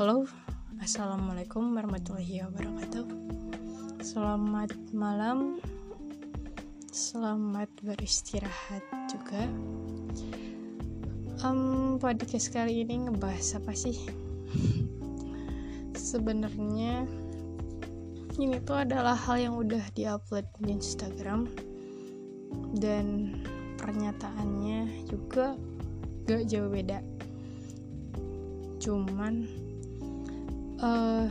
Halo, Assalamualaikum warahmatullahi wabarakatuh. Selamat malam Selamat beristirahat juga. Um, Podcast kali ini ngebahas apa sih? Sebenarnya ini tuh adalah hal yang udah diupload di Instagram. Dan pernyataannya juga gak jauh beda. Cuman uh,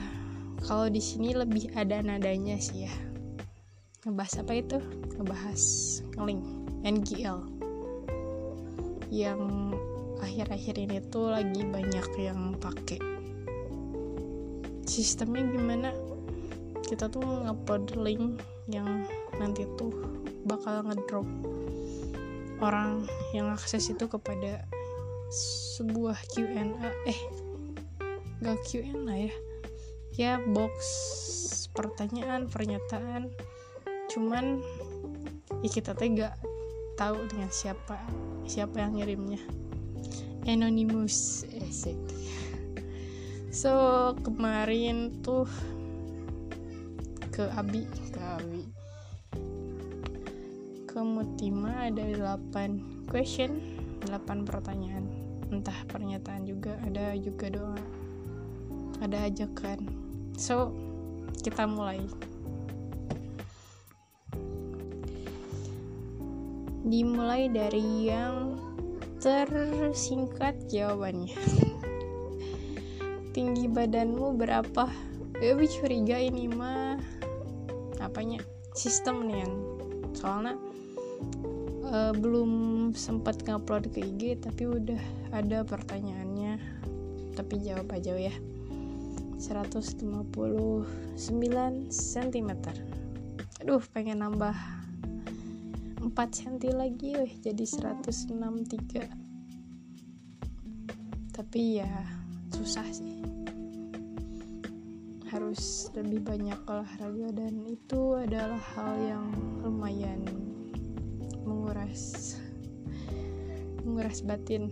kalau di sini lebih ada nadanya sih ya. Ngebahas apa itu? Ngebahas link NGL yang akhir-akhir ini tuh lagi banyak yang pakai sistemnya gimana? Kita tuh ngupload link yang nanti tuh bakal ngedrop orang yang akses itu kepada sebuah Q&A eh gak Q&A ya. Ya box pertanyaan pernyataan. Cuman ya kita tuh gak tahu dengan siapa siapa yang ngirimnya. Anonymous esek so kemarin tuh ke Abi ke Abi. Ke Mutima ada 8 question 8 pertanyaan. Entah pernyataan juga ada juga doa ada ajakan so kita mulai. Dimulai dari yang tersingkat jawabannya. Tinggi badanmu berapa? Ya curiga ini mah apanya? Sistem nih yang soalnya uh, belum sempat ngupload ke IG tapi udah ada pertanyaannya. Tapi jawab aja ya 159 cm aduh pengen nambah 4 cm lagi weh jadi 163 tapi ya susah sih. Harus lebih banyak olahraga dan itu adalah hal yang lumayan menguras menguras batin.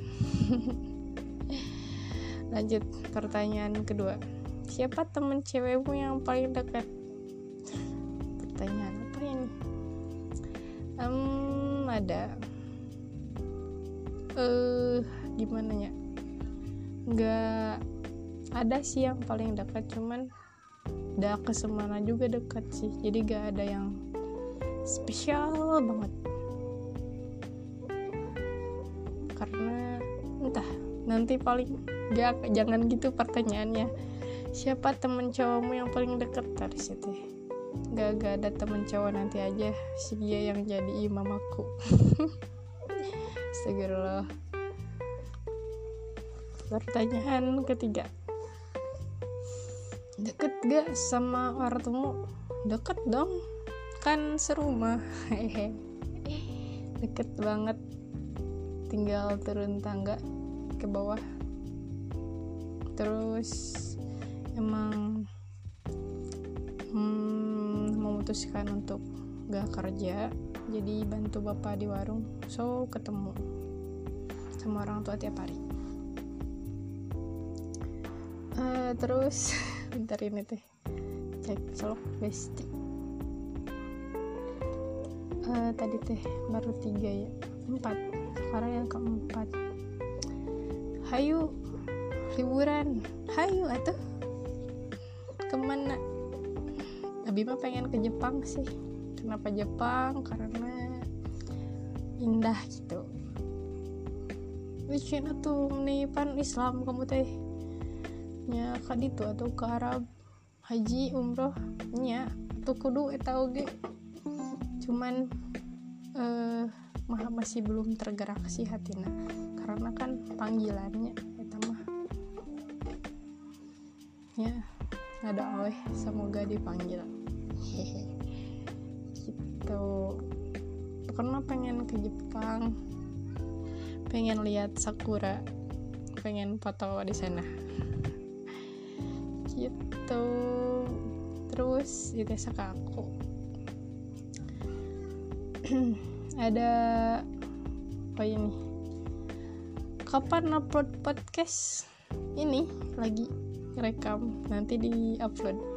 Lanjut pertanyaan kedua siapa temen cewekmu yang paling dekat? Pertanyaan apa ini? Um, ada. Eh uh, gimana ya? Nggak ada sih yang paling dekat cuman udah ke semana juga dekat sih. Jadi gak ada yang spesial banget. Karena entah nanti paling gak jangan gitu pertanyaannya siapa temen cowokmu yang paling deket? Dari situ. Gak, gak ada temen cowok nanti aja. Si dia yang jadi imam aku Astagfirullah. Pertanyaan ketiga. Deket gak sama ortumu deket dong. Kan serumah. Hehe deket banget. Tinggal turun tangga ke bawah. Terus emang hmm, memutuskan untuk gak kerja jadi bantu bapak di warung. So ketemu sama orang tua tiap hari. Uh, terus bentar ini teh cek celok besti uh, tadi teh baru tiga ya empat. Sekarang yang keempat. Hayu liburan. Hayu atuh Abi mah pengen ke Jepang sih. Kenapa Jepang? Karena indah gitu. Wicina tuh menipan Islam kamu teh. Nya itu atau ke Arab. Haji umroh nya tuh kudu eta oge. Cuman eh uh, masih belum tergerak sih hatina. Karena kan panggilannya eta mah ya ada oleh semoga dipanggil gitu. Karena pengen ke Jepang. Pengen lihat sakura. Pengen foto di sana. Gitu. Terus itu aku ada apa ini? Kapan upload podcast? Ini lagi rekam. Nanti di upload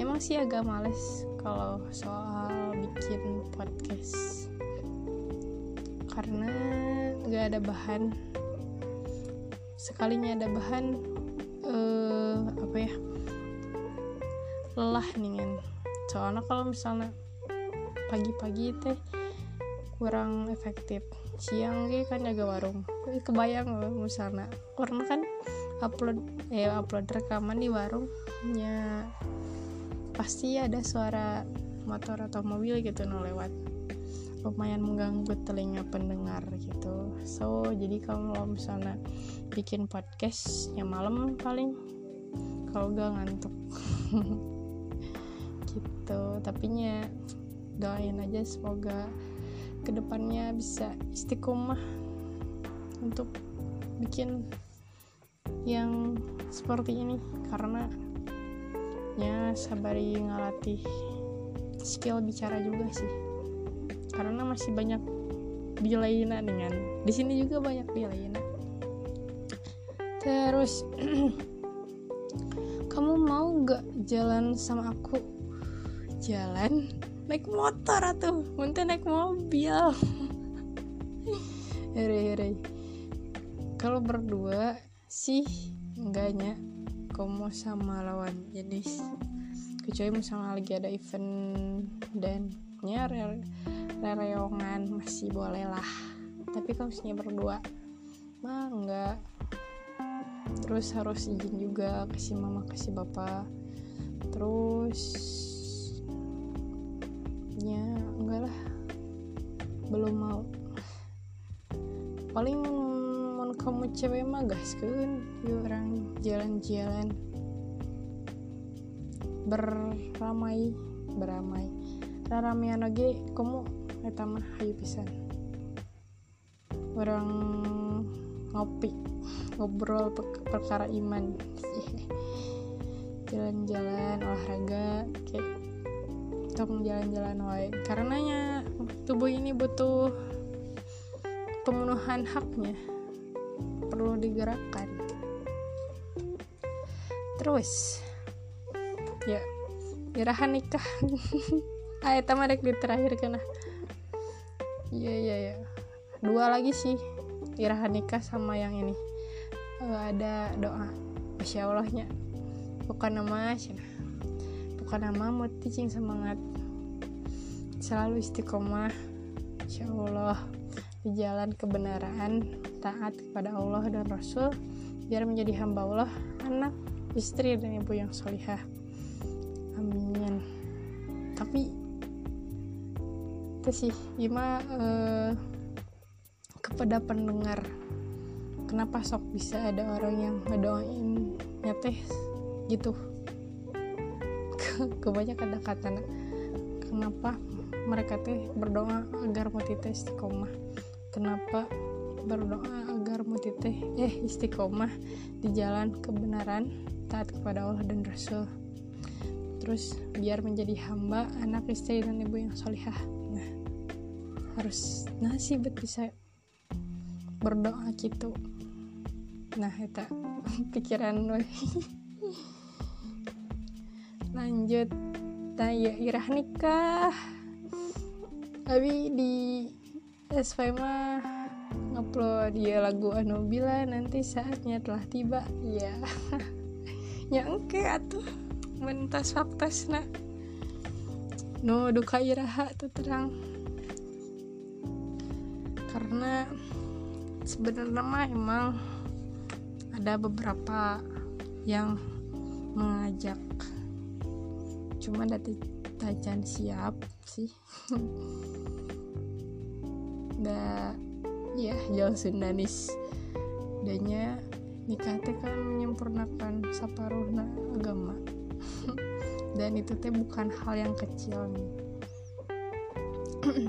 emang sih agak males kalau soal bikin podcast. Karena gak ada bahan. Sekalinya ada bahan uh, apa ya? Lelah nih kan soalnya kalau misalnya pagi-pagi teh kurang efektif. Siang ge kan jaga warung. Kebayang loh misalnya. Karena kan upload eh upload rekaman di warungnya pasti ada suara motor atau mobil gitu no lewat. Lumayan mengganggu telinga pendengar gitu. So jadi kalau misalnya bikin podcast yang malam paling kalau gak ngantuk. Gitu. Tapi nya doain aja semoga ke depannya bisa istiqomah untuk bikin yang seperti ini. Karena ya sabari ngalatih skill bicara juga sih. Karena masih banyak bilaina dengan di sini juga banyak bilaina terus kamu mau gak jalan sama aku? Jalan? Naik motor atau mungkin naik mobil. Kalau berdua sih enggaknya kamu sama lawan jenis. Kecuali misalnya lagi ada event dan nyari rereongan masih boleh lah. Tapi kalau misalnya berdua. Mah enggak terus harus izin juga kasih mama kasih bapak terus ya enggak lah. Belum mau. Paling kamu cewek mah gas kan orang jalan-jalan. Beramai. Beramai raramian lagi kamu eta mah hayu pisan. Orang ngopi ngobrol perkara iman. Jalan-jalan olahraga kayak tong jalan-jalan wae. Karenanya tubuh ini butuh pemenuhan haknya perlu digerakkan. Terus ya irahan nikah. Ah eta mah di terakhir kena. Iya iya iya. Dua lagi sih irahan nikah sama yang ini. Uh, ada doa. Masya allahnya. Bukan nama bukan nama mau teaching semangat. Selalu istiqomah. Insya Allah. Di jalan kebenaran taat kepada Allah dan Rasul biar menjadi hamba Allah anak istri dan ibu yang solihah. Amin. Tapi itu sih Bima uh, kepada pendengar kenapa sok bisa ada orang yang ngedoain nyateh gitu? Kebanyakan ada kata kenapa mereka teh berdoa agar muti teh istiqomah? Kenapa berdoa agar muti teh eh istiqomah di jalan kebenaran taat kepada Allah dan Rasul. Terus biar menjadi hamba anak istri dan ibu yang solihah. Harus nasib bisa berdoa gitu. Nah itu pikiran we. Lanjut tanya irah nikah. Tapi di SV mah ngupload dia lagu anu bila nanti saatnya telah tiba. Ya ya engke atuh. Mentas faktas nak no duka iraha terang. Karena sebenarnya mah emang ada beberapa yang mengajak. Cuma dari tajan siap sih. Da ya jauh sundanis danya nikah teh kan menyempurnakan saparuhna agama. Dan itu teh bukan hal yang kecil nih.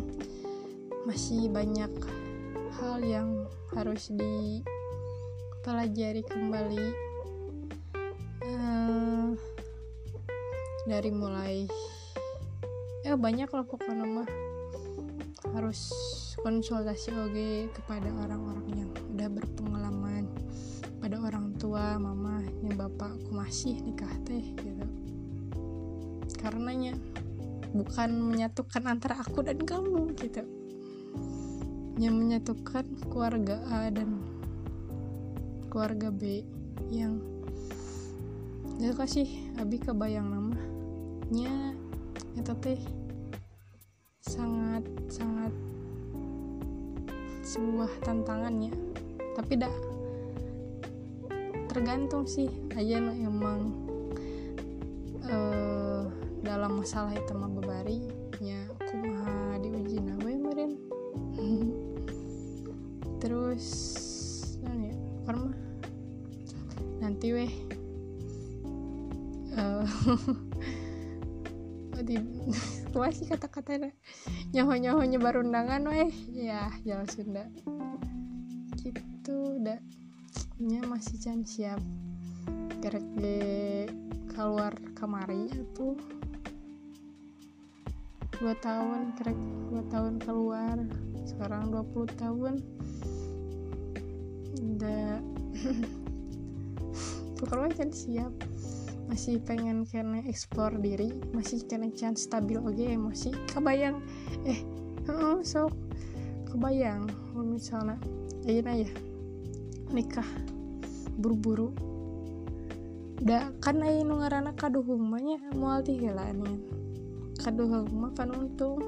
Masih banyak hal yang harus dipelajari kembali. Uh, dari mulai ya banyak lah pokoknya mah harus konsultasi oge kepada orang-orang yang udah berpengalaman pada orang tua mama yang bapakku masih nikah teh gitu. Karenanya bukan menyatukan antara aku dan kamu gitu. Yang menyatukan keluarga A dan keluarga B yang ya kasih abi kebayang namanya itu teh sangat sangat sebuah tantangannya. Tapi dah tergantung sih. Aja emang uh, dalam masalah itu mah bebari ya aku mah diuji nawe kemarin terus nah ya nanti weh. Uh, tua sih kata-kata nyaho-nyaho nyebar undangan weh. Ya Jawa Sunda. Gitu udah nya masih can siap. Kerek de keluar kamari itu dua tahun kerek dua tahun keluar. Sekarang 20 tahun. Udah pokoknya kan siap masih pengen kena explore diri masih kena chance stabil oke emosi kebayang. Eh uh, so kebayang. Misalnya ayo ya nikah buru-buru. Udah kan ayo nu ngaranna kaduhung banyak moal tiheula nih kan untung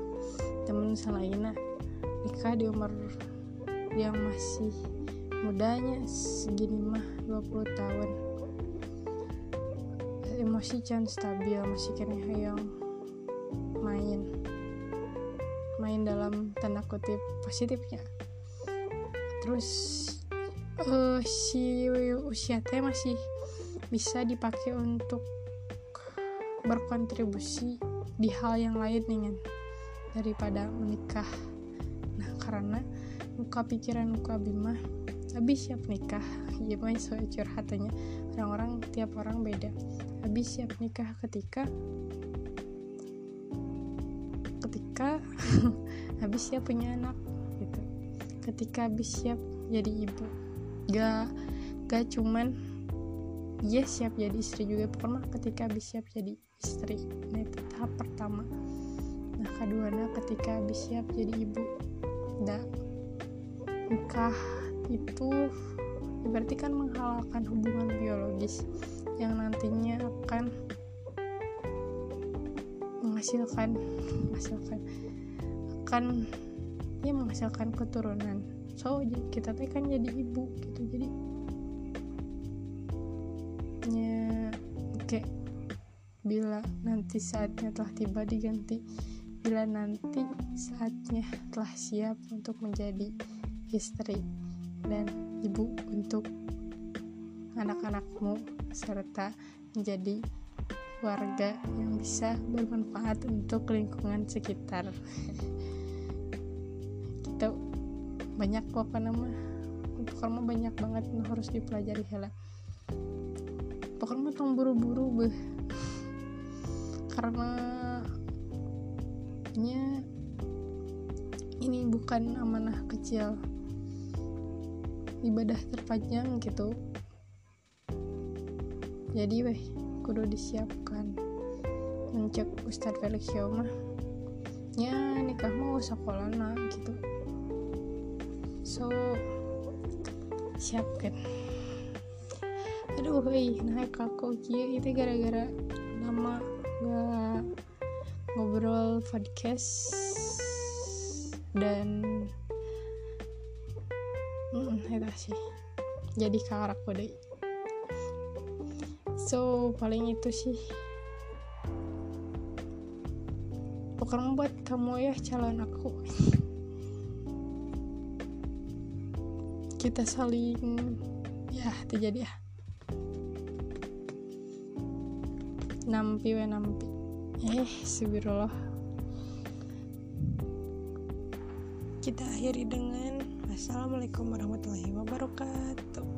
temen salaina. Nikah di umur yang masih mudanya segini mah 20 tahun emosi can stabil masih kena hayang main. Main dalam tanda kutip positifnya. Terus uh, si usia teh masih bisa dipakai untuk berkontribusi di hal yang lain nih daripada menikah. Nah karena muka pikiran muka bima habis siap nikah. Gimana so curhatannya orang-orang tiap orang beda habis siap nikah ketika ketika habis siap punya anak gitu. Ketika habis siap jadi ibu. Gak gak cuman ya siap jadi istri juga pernah ketika habis siap jadi istri. Nah itu tahap pertama. Nah kedua ketika habis siap jadi ibu. Dah nikah itu berarti kan menghalalkan hubungan biologis yang nantinya akan menghasilkan menghasilkan akan ya menghasilkan keturunan. So kita teh kan jadi ibu gitu jadi ya oke. Bila nanti saatnya telah tiba diganti. Bila nanti saatnya telah siap untuk menjadi istri dan ibu untuk anak-anakmu serta menjadi warga yang bisa bermanfaat untuk lingkungan sekitar. Kita banyak pokoknya nama pokoknya banyak banget yang harus dipelajari hela. Pokoknya tong buru-buru beh. Karena ini bukan amanah kecil. Ibadah terpanjang gitu jadi weh kudu disiapkan. Mencek Ustadz Felix mah. Ya nikah mau sekolah nah gitu. So siapkan. Aduh hei nah kakak kia itu gara-gara nama gak ngobrol podcast dan hmm, itu sih. Jadi karak deh so paling itu sih. Pokoknya buat kamu ya calon aku. Kita saling ya terjadi ya. Nampi we nampi. Eh subhanallah. Kita akhiri dengan Assalamualaikum warahmatullahi wabarakatuh